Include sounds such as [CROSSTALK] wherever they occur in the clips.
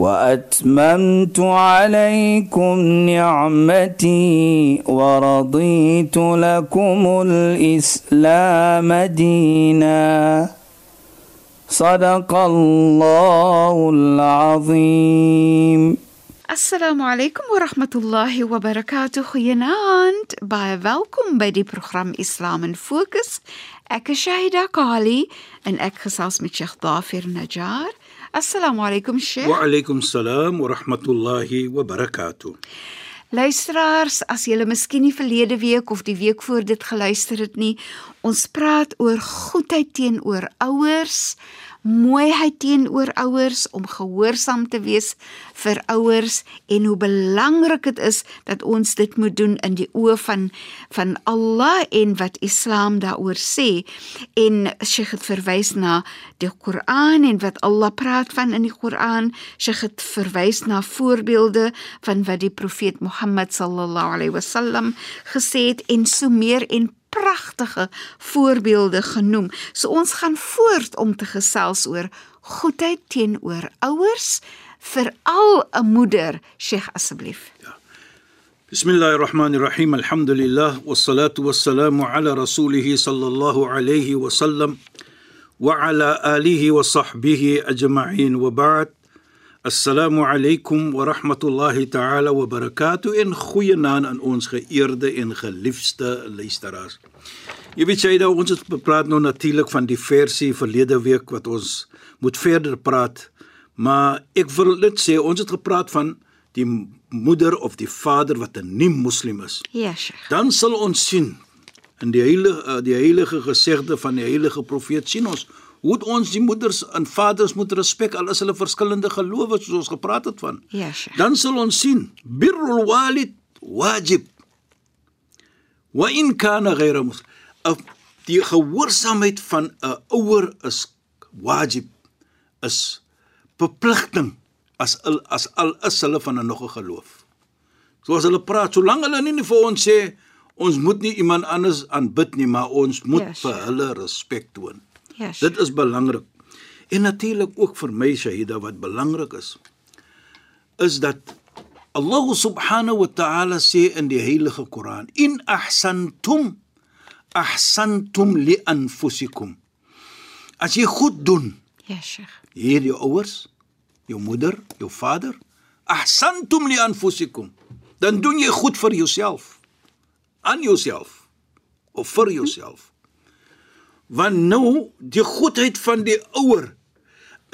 وأتممت عليكم نعمتي ورضيت لكم الإسلام دينا صدق الله العظيم Assalamu alaykum wa rahmatullahi wa barakatuh. Goeienaand. Baie welkom by die program Islam in Fokus. Ek is Shahida Kali en ek gesels met Sheikh Dafir Najjar. Assalamu alaykum Sheikh. Wa alaykum salaam wa rahmatullahi wa barakatuh. Luisteraars, as julle miskien nie verlede week of die week voor dit geluister het nie, ons praat oor goedheid teenoor ouers, mooiheid teenoor ouers om gehoorsaam te wees vir ouers en hoe belangrik dit is dat ons dit moet doen in die oë van van Allah en wat Islam daaroor sê. En Sheikh het verwys na die Koran en wat Allah praat van in die Koran. Sheikh het verwys na voorbeelde van wat die profeet Mohammed sallallahu alaihi wasallam gesê het en so meer en pragtige voorbeelde genoem. So ons gaan voort om te gesels oor goedheid teenoor ouers, veral 'n moeder, Sheikh asseblief. Bismillahirrahmanirrahim. Alhamdulillah wassalatu wassalamu ala rasulih sallallahu alayhi wa sallam wa ala alihi wa sahbihi ajma'in wa ba'd. Assalamu alaykum wa rahmatullahi ta'ala wa barakatuh en goeienaand aan ons geëerde en geliefde luisteraars. Jy weet jy dat ons het gepraat nou natuurlik van die versie verlede week wat ons moet verder praat, maar ek wil net sê ons het gepraat van die moeder of die vader wat 'n nie moslim is. Ja, Sheikh. Dan sal ons sien in die heilige die heilige gesegde van die heilige profeet sien ons hoe ons die moeders en vaders moet respek al is hulle verskillende gelowe soos ons gepraat het van. Ja, Sheikh. Dan sal ons sien birrul walid wajib wa in kana ghayra muslim. Die gehoorsaamheid van 'n ouer is wajib is verpligting as al, as al is hulle van 'n nog 'n geloof. Soos hulle praat, solank hulle nie vir ons sê ons moet nie iemand anders aanbid nie, maar ons moet Yes. vir hulle respek toon. Sheikh. Dit is belangrik. En natuurlik ook vir my Shahida wat belangrik is is dat Allah subhanahu wa ta'ala sê in die heilige Koran in ahsantum ahsantum li anfusikum as jy goed doen Ja, Sheikh. hier jou ouers jou moeder jou vader ahsantum li anfusikum dan doen jy goed vir jouself aan jouself of vir jouself. Want nou die goedheid van die ouer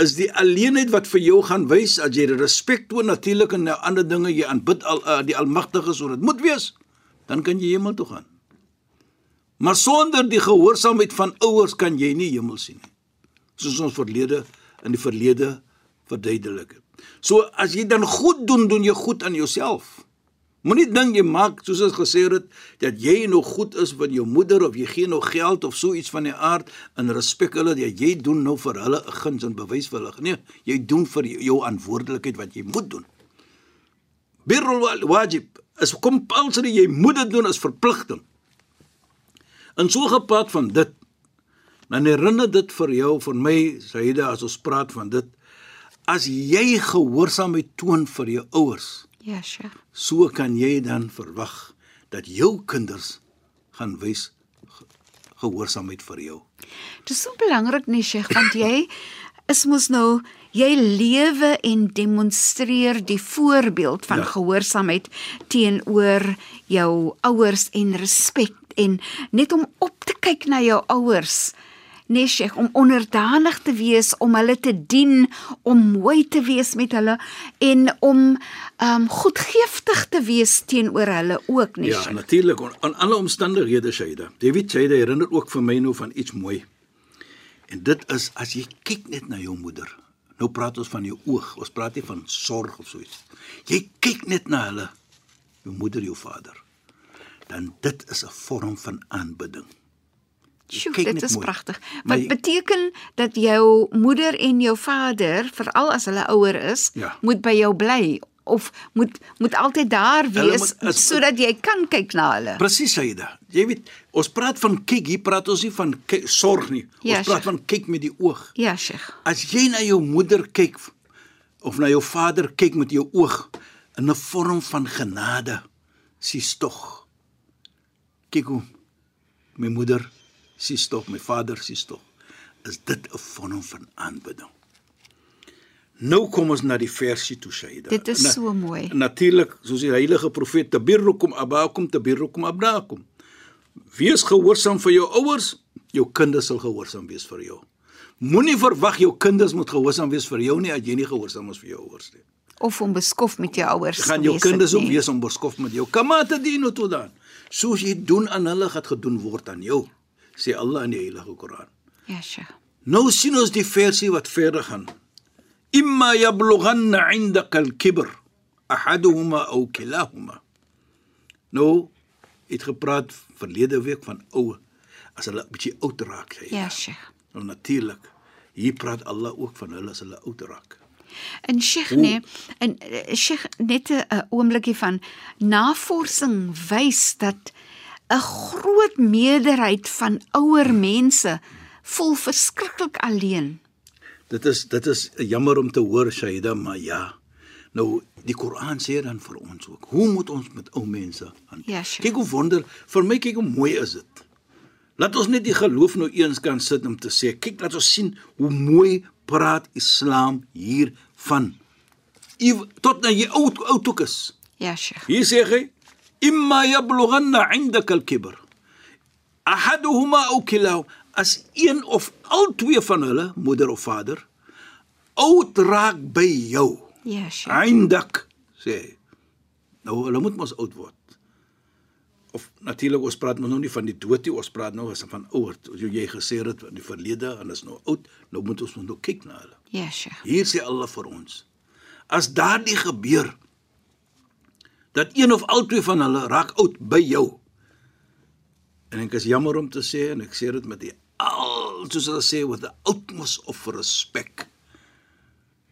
is die alleenheid wat vir jou gaan wys as jy respek toon natuurlik en ander dinge jy aanbid al uh, die almagtige so dit moet wees dan kan jy hemel toe gaan. Maar sonder die gehoorsaamheid van ouers kan jy nie hemel sien nie soos ons verlede in die verlede verduidelik het. So as jy dan goed doen doen jy goed aan jouself Moenie dink jy maak soos ons gesê het dat jy nog goed is vir jou moeder of jy gee nog geld of so iets van die aard in respek hulle dat jy doen nou vir hulle 'n guns en bewys vir hulle. Nee, jy doen vir jou verantwoordelikheid wat jy moet doen. Birrul wajib is compulsory jy moet dit doen as verpligting. En so gepraat van dit dan herinner dit vir jou vir my Saida as ons praat van dit as jy gehoorsaamheid toon vir jou ouers Ja, Sheikh. so kan jy dan verwag dat jou kinders gaan wys ge- gehoorsaamheid vir jou. Dit is so belangrik nie, Sheikh, want jy [LAUGHS] is mos nou jy lewe en demonstreer die voorbeeld van ja. gehoorsaamheid teenoor jou ouers en respek en net om op te kyk na jou ouers. Nee, Sheikh, om onderdanig te wees, om hulle te dien, om mooi te wees met hulle en om um goedgeeftig te wees teenoor hulle ook, nee, Ja, Sheikh. natuurlik aan aan alle omstandighede Shaida. David Shaida herinner ook vir my nou van iets mooi. En dit is as jy kyk net na jou moeder. Nou praat ons van jou oog. Ons praat nie van sorg of so iets. Jy kyk net na hulle, jou moeder, jou vader. Dan dit is 'n vorm van aanbidding. Sjoe, dit is mooi. pragtig. Wat jy- beteken dat jou moeder en jou vader, veral as hulle ouer is, Ja. moet by jou bly of moet moet altyd daar wees moet- sodat jy kan kyk na hulle. Presies, Saida. Jy weet, ons praat van kyk, hier praat ons nie van kyk, sorg nie. Ons Ja, praat Sheikh. van kyk met die oog. Ja, Sheikh. As jy na jou moeder kyk of na jou vader kyk met jou oog in 'n vorm van genade, sies tog. Kyk hoe my moeder sies tog, my vader sies tog. Is dit 'n vorm van aanbidding? Nou kom ons na die versie toe Shaida. Dit is so mooi. Natuurlik, soos die heilige profeet tabirrukum abakum tabirrukum abnaakum. Wees gehoorsaam vir jou ouers, jou kinders sal gehoorsaam wees vir jou. Moenie verwag jou kinders moet gehoorsaam wees vir jou nie as jy nie gehoorsaam is vir jou ouers nie. Of om beskof met jou ouers Gaan jou kinders ook wees om beskof met jou. Kamata dino toe dan. Soos jy doen aan hulle gaan gedoen word aan jou, sê Allah in die heilige Koran. Ja, Sheikh. Nou sien ons die versie wat verder gaan. Imma yablughanna 'indaka al-kibr ahaduhuma aw kilahuma. Nou het gepraat verlede week van ou as hulle bietjie oud raak, sê. Ja, Sheikh. Nou natuurlik. Hier praat Allah ook van hulle as hulle oud raak. En Sheikh nee, en eh, Sheikh net 'n oombliekie van navorsing wys dat 'n groot meerderheid van ouer mense voel verskriklik alleen. Dit is dit is jammer om te hoor Shaida, maar ja. Nou die Koran sê dan vir ons ook, hoe moet ons met ou mense hanteer? Ja, sure. Kyk hoe wonder, vir my kyk hoe mooi is dit. Laat ons net die geloof nou eens kan sit om te sê, kyk laat ons sien hoe mooi praat Islam hier van. Ew- Tot na jy oud oud ook is. Ja, Sheikh. Hier sê hy, imma yablughanna 'indaka al-kibr. Ahaduhuma aw kilahu as een of al twee van hulle, moeder of vader, oud raak by jou. Ja, Sheikh. Eindak sê. Nou hulle moet mos oud word. Of natuurlik ons praat nou nie van die dood nie, ons praat nou as van ouer. Soos jy gesê het in die verlede en is nou oud, nou moet ons nou kyk na hulle. Ja, Sheikh. Hier sê Allah vir ons. As daardie gebeur dat een of al twee van hulle raak oud by jou. En ek is jammer om te sê en ek sê dit met die al soos hulle sê with the utmost of respect.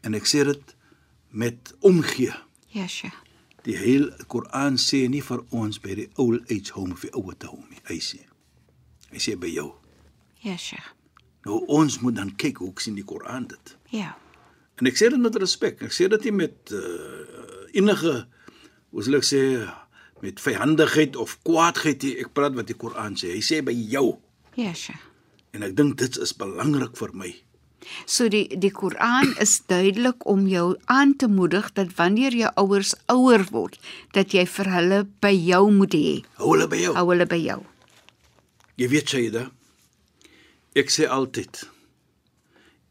En ek sê dit met omgee. Ja, Sheikh. Die hele Koran sê nie vir ons by die old age home of die ouer te home nie. Hy sê. Hy sê by jou. Ja, Sheikh. Nou ons moet dan kyk hoe sien die Koran dit. Ja. En ek sê dit met respek. Ek sê dit nie met uh, enige hoe sal ek sê met vyandigheid of kwaadheid nie. Ek praat wat die Koran sê. Hy sê by jou. Ja, Sheikh. En ek dink dit is belangrik vir my. So die die Koran is duidelik om jou aan te moedig dat wanneer jou ouers ouer word, dat jy vir hulle by jou moet hê. Hou hulle by jou. Hou hulle by jou. Jy weet Shaida, ek sê altyd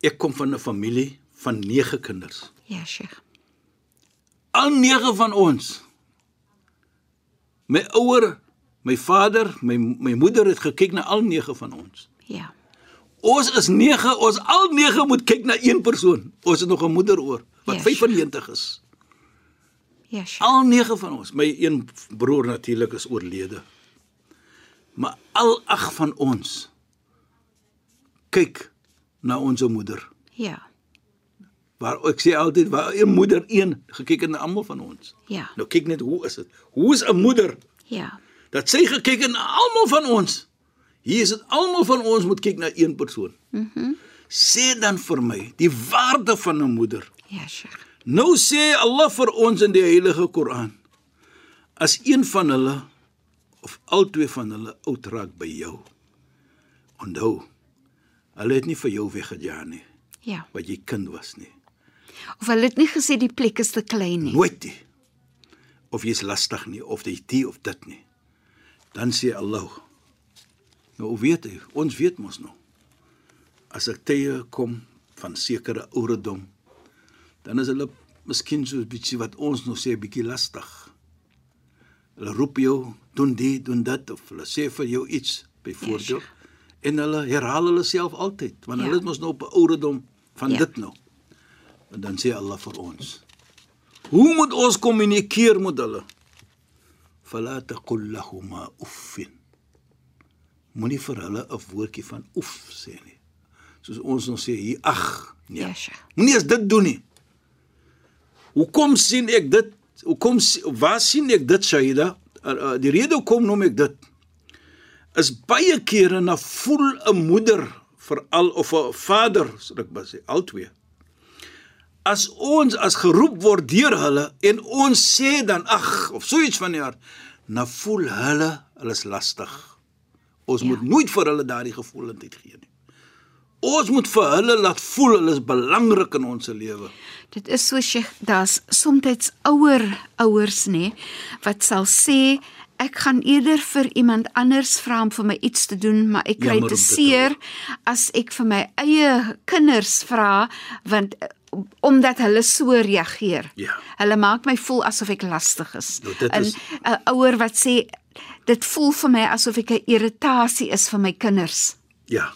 ek kom van 'n familie van 9 kinders. Ja, Sheikh. Al 9 van ons. My ouer, my vader, my my moeder het gekyk na al 9 van ons. Ja. Ons is 9, ons al 9 moet kyk na een persoon. Ons het nog 'n moeder oor wat Yes. 95 is. Ja, Sheikh. Al 9 van ons. My een broer natuurlik is oorlede. Maar al 8 van ons kyk na ons moeder. Ja. Waar ek sê altyd waar 'n moeder een gekyk het na almal van ons. Ja. Nou kyk net hoe is dit? Hoe is 'n moeder Ja. dat sy gekyk het na almal van ons? Hier is dit almal van ons moet kyk na een persoon. Mhm. Mm sê dan vir my die waarde van 'n moeder. Ja, Sheikh. Nou sê Allah vir ons in die Heilige Koran: As een van hulle of al twee van hulle oud raak by jou, onthou, hulle het nie vir jou weggejaag nie, Ja. wat jy kind was nie. Of hulle het nie gesê die plek is te klein nie. Nooit nie. Of jy's lastig nie of jy die of dit nie. Dan sê Allah: Nou weet jy, ons weet mos nou. As ek tye kom van sekere ouderdom, dan is hulle miskien so 'n bietjie wat ons nou sê bietjie lastig. Hulle roep jou, doen dit, doen dit of hulle sê vir jou iets byvoorbeeld Ja, en hulle herhaal hulle self altyd want Ja. hulle is mos nou op 'n ouderdom van Ja. dit nou. En dan sê Allah vir ons: Hoe moet ons kommunikeer met hulle? Fala taqul lahumā uffin. Moenie vir hulle 'n woordjie van oef sê nie. Soos ons ons sê hier ag, nee. Ja. Moenie as dit doen nie. Hoekom sien ek dit? Hoekom waar sien ek dit Shaida? Uh, uh, Die rede hoekom noem ek dit is baie kere na voel 'n moeder veral of 'n vader, sal ek maar sê, albei. As ons as geroep word deur hulle en ons sê dan ag of so iets van die aard, na voel hulle hulle is lastig. Ons ja. moet nooit vir hulle daardie gevoelendheid gee nie. Ons moet vir hulle laat voel hulle is belangrik in ons lewe. Dit is so Sheikh, daar's soms ouer ouers nê wat sal sê ek gaan eerder vir iemand anders vra om vir my iets te doen, maar ek kry te seer as ek vir my eie kinders vra want eh, omdat hulle so reageer. Ja. Hulle maak my voel asof ek lastig is. Nou, en is- 'n ouer wat sê dit voel vir my asof ek 'n irritasie is vir my kinders. Ja.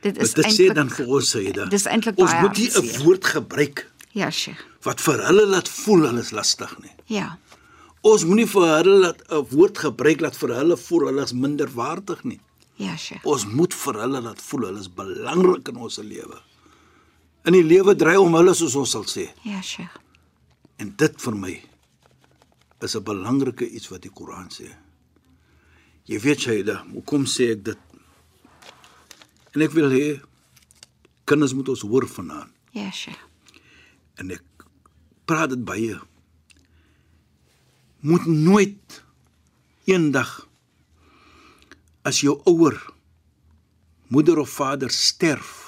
Dit Is is dit sê eintlik dan vir ons sê dit. Dis eintlik Ons baie moet nie 'n woord gebruik Ja, Sheikh. wat vir hulle laat voel hulle is lastig nie. Ja. Ons moenie vir hulle laat 'n woord gebruik laat vir hulle voel hulle is minderwaardig nie. Ja, Sheikh. Ons moet vir hulle laat voel hulle is belangrik in ons lewe. In die lewe dry om hulle soos ons sal sê. Ja, Sheikh. En dit vir my is 'n belangrike iets wat die Koran sê. Jy weet Shaida, hoekom sê ek dit? En ek wil hê kinders moet ons hoor vanaand. Ja, Sheikh. en ek praat dit baie moet nooit eendag as jou ouer moeder of vader sterf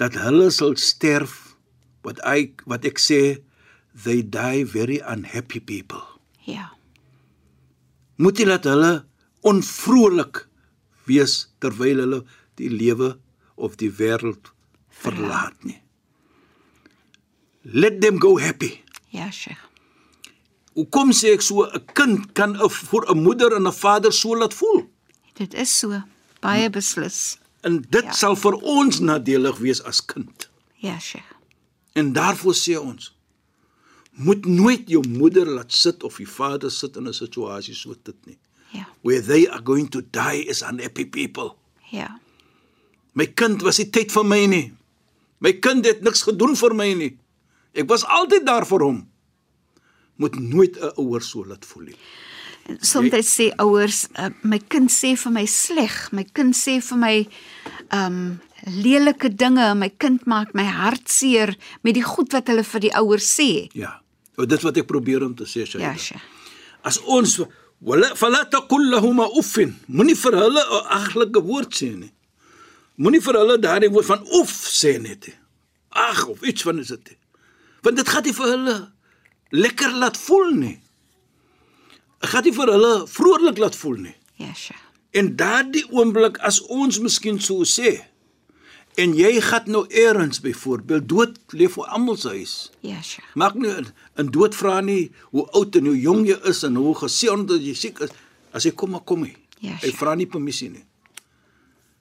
dat hulle sal sterf wat ek wat ek sê they die very unhappy people Ja. moet jy laat hulle onvrolik wees terwyl hulle die lewe of die wêreld verlaat nie let them go happy Ja, Sheikh. Hoekom sê ek so 'n kind kan 'n vir 'n moeder en 'n vader so laat voel? Dit is so. Baie beslis. En dit Ja. sal vir ons nadelig wees as kind. Ja, Sheikh. En daarvoor sê ons moet nooit jou moeder laat sit of die vader sit in 'n situasie so dit nie. Ja. Where they are going to die as unhappy people. Ja. My kind was nie tyd vir my nie. My kind het niks gedoen vir my nie. Ek was altyd daar vir hom. Moet nooit 'n ouer so laat voel nie. Soms sê ouers, uh, my kind sê vir my sleg, my kind sê vir my um lelike dinge, my kind maak my hart seer met die goed wat hulle vir die ouers sê. Ja. O dit wat ek probeer om te sê, Shaida. Ja, Sheikh. As ons wala fala taqul lahum uffin, moenie vir hulle 'n aglike woord sê nie. Moenie vir hulle daardie woord van oef sê net nie. Ag of iets van is dit. Want dit gaan nie vir hulle lekker laat voel nie. Dit gaan nie vir hulle vrolik laat voel nie. Ja, Sheikh. En daardie oomblik as ons miskien so sê en jy gaan nou eers byvoorbeeld dood leef vir almal se huis. Ja, Sheikh. Maak nie 'n dood vra nie hoe oud en hoe jong jy is en hoe gesond jy siek is. As hy kom, maar kom hy. Ja, hy sure. vra nie permissie nie.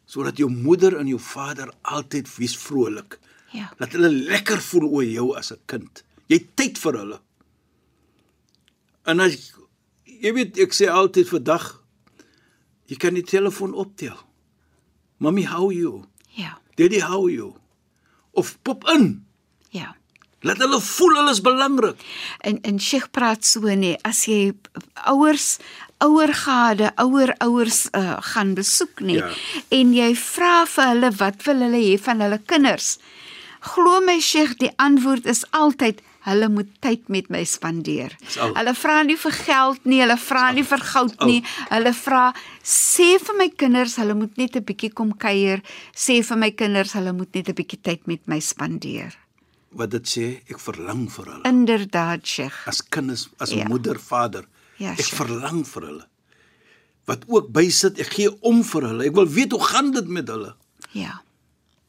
Sodat jou moeder en jou vader altyd wees vrolik. Ja. Laat hulle lekker voel oor jou as 'n kind. Jy tyd vir hulle. En as jy weet ek sê altyd vir dag jy kan die telefoon optel. Mommy how you? Ja. Daddy how you? Of pop in. Ja. Laat hulle voel hulle is belangrik. En en Sheikh praat so nê, as jy ouers ouer gade, ouer ouers uh, gaan besoek nê Ja. en jy vra vir hulle wat wil hulle hê van hulle kinders. Glo my Sheikh, die antwoord is altyd hulle moet tyd met my spandeer. Hulle vra nie vir geld nie, hulle vra nie vir goud nie. Hulle vra sê vir my kinders hulle moet net 'n bietjie kom kuier, sê vir my kinders hulle moet net 'n bietjie tyd met my spandeer. Wat dit sê, ek verlang vir hulle. Inderdaad, Sheikh. As kinders, as Ja. moeder, vader. Ja, ek sure. verlang vir hulle. Wat ook bysit, ek gee om vir hulle. Ek wil weet hoe gaan dit met hulle. Ja.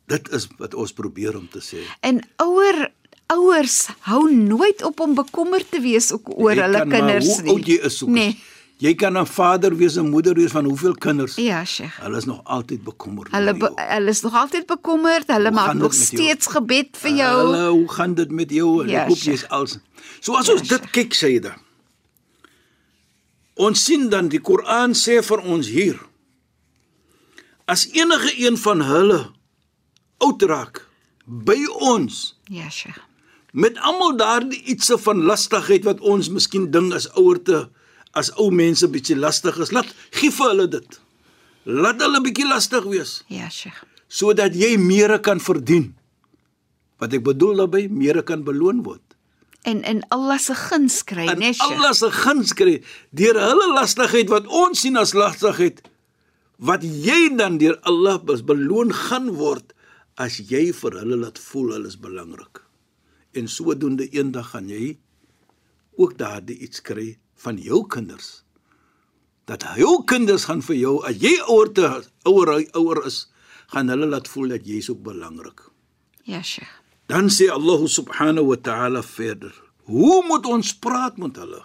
Dit is wat ons probeer om te sê. En ouer ouers hou nooit op om bekommerd te wees ook oor Jy hulle kinders hoe nie. oud jy is ook. Nee. Jy kan 'n vader wees, 'n moeder wees van hoeveel kinders? Ja, Sheikh. Hulle is nog altyd bekommerd. Hulle be, hulle is nog altyd bekommerd. Hulle Hoe maak nog met jou? steeds gebed vir jou. Hulle, hoe gaan dit met jou? En Ja, ek hoop Sheikh. jy's als. So as ons dit kyk, Sayyida. Ons sien dan die Koran sê vir ons hier as enige een van hulle oud raak by ons Ja, Sheikh. Met almal daardie ietsie van lastigheid wat ons miskien ding as ouer te as ou mense bietjie lastig is, laat gee vir hulle dit. Laat hulle bietjie lastig wees Ja, Sheikh. sodat jy meer kan verdien. Wat ek bedoel daarmee, meer kan beloon word. En en Allah se guns kry, En nee, Sheikh. Allah se guns kry deur hulle lastigheid wat ons sien as lastigheid wat jy dan deur Allah beloon gaan word as jy vir hulle laat voel hulle is belangrik. En sodoende eendag gaan jy ook daardie iets kry van jou kinders. Dat jou kinders gaan vir jou as jy ouer te ouer ouer is, gaan hulle laat voel dat jy is ook belangrik. Ja, Sheikh. Dan sê Allah subhanahu wa ta'ala verder: "Hoe moet ons praat met hulle?"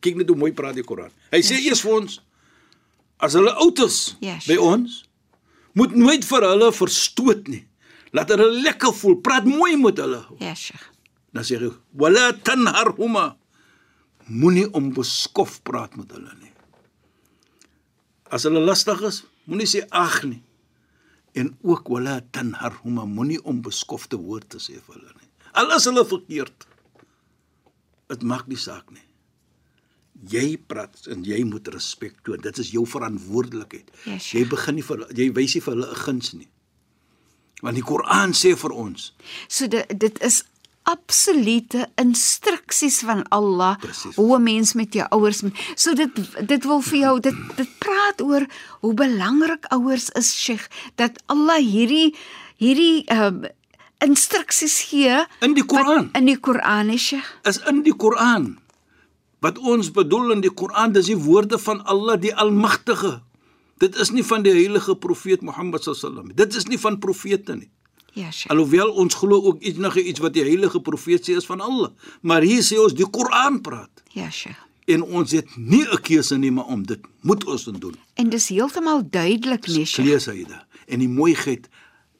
Kyk net hoe mooi praat die Koran. Hy sê eers vir ons as hulle oud is Ja, by sure. ons, moet nooit vir hulle verstoot nie. Laat hulle lekker voel. Praat mooi met hulle. Ja, Sheikh. Dan sê hy: "Wala tanharhuma." Moenie onbeskof praat met hulle nie. As hulle lastig is, moenie sê ag nie. En ook wala tanharhuma, moenie onbeskofte woorde sê vir hulle nie. Al is hulle verkeerd. Dit maak nie saak nie. Jy praat en jy moet respek toon. Dit is jou verantwoordelikheid. Ja, Sheikh. jy begin nie vir jy wys nie vir hulle 'n guns nie. Want die Koran sê vir ons, So dit dit is absolute instruksies van Allah Presies. hoe 'n mens met jou ouers moet. So dit dit wil vir jou dit dit praat oor hoe belangrik ouers is, Sheikh, dat Allah hierdie hierdie um, instruksies gee in die Koran in die Koran Sheikh. is in die Koran. Wat ons bedoel in die Koran, dis die woorde van Allah die Almagtige. Dit is nie van die heilige profeet Mohammed sallam. Dit is nie van profete nie. Ja, Sheikh. Alhoewel ons glo ook iets nog iets wat die heilige profeet sê is van Allah, maar hier sê ons die Koran praat Ja, Sheikh. en ons het nie 'n keuse nie maar om dit moet ons doen. En dis heeltemal duidelik, nee, Sheikh. Lees hy dit. En die mooiheid,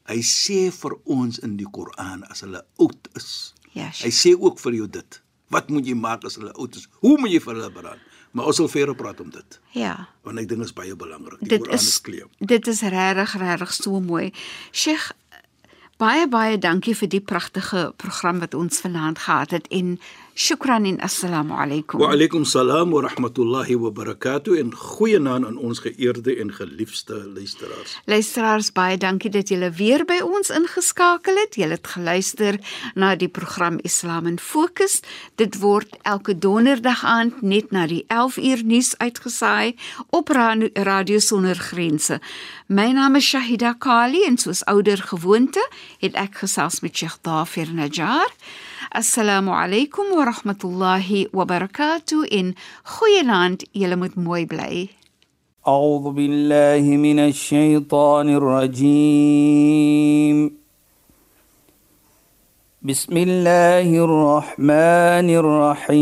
hy sê vir ons in die Koran as hulle oud is. Ja, Hy Sheikh. sê ook vir jou dit. Wat moet jy maak as hulle oud is? Hoe moet jy vir hulle beraad? Maar ons sal verder praat om dit. Ja. Want ek dink dit is baie belangrik. Die dit is kleem. dit is regtig regtig so mooi. Sheikh baie baie dankie vir die pragtige program wat ons vanaand gehad het en shukran en assalamu alaykum. Wa alaykum salaam wa rahmatullahi wa barakatuh en goeienaand aan ons geëerde en geliefde luisteraars. Luisteraars, baie dankie dat julle weer by ons ingeskakel het. Julle het geluister na die program Islam in Fokus. Dit word elke donderdag aand net na die 11 uur nuus uitgesaai op Ra- Radio Sonder Grense. My naam is Shahida Kali en soos ouer gewoonte het ek gesels met Sheikh Dafir Najjar. Assalamu alaykum wa rahmatullahi wa barakatuh in goeienaand. Julle moet mooi bly. أعوذ بالله من الشيطان الرجيم بسم الله الرحمن الرحيم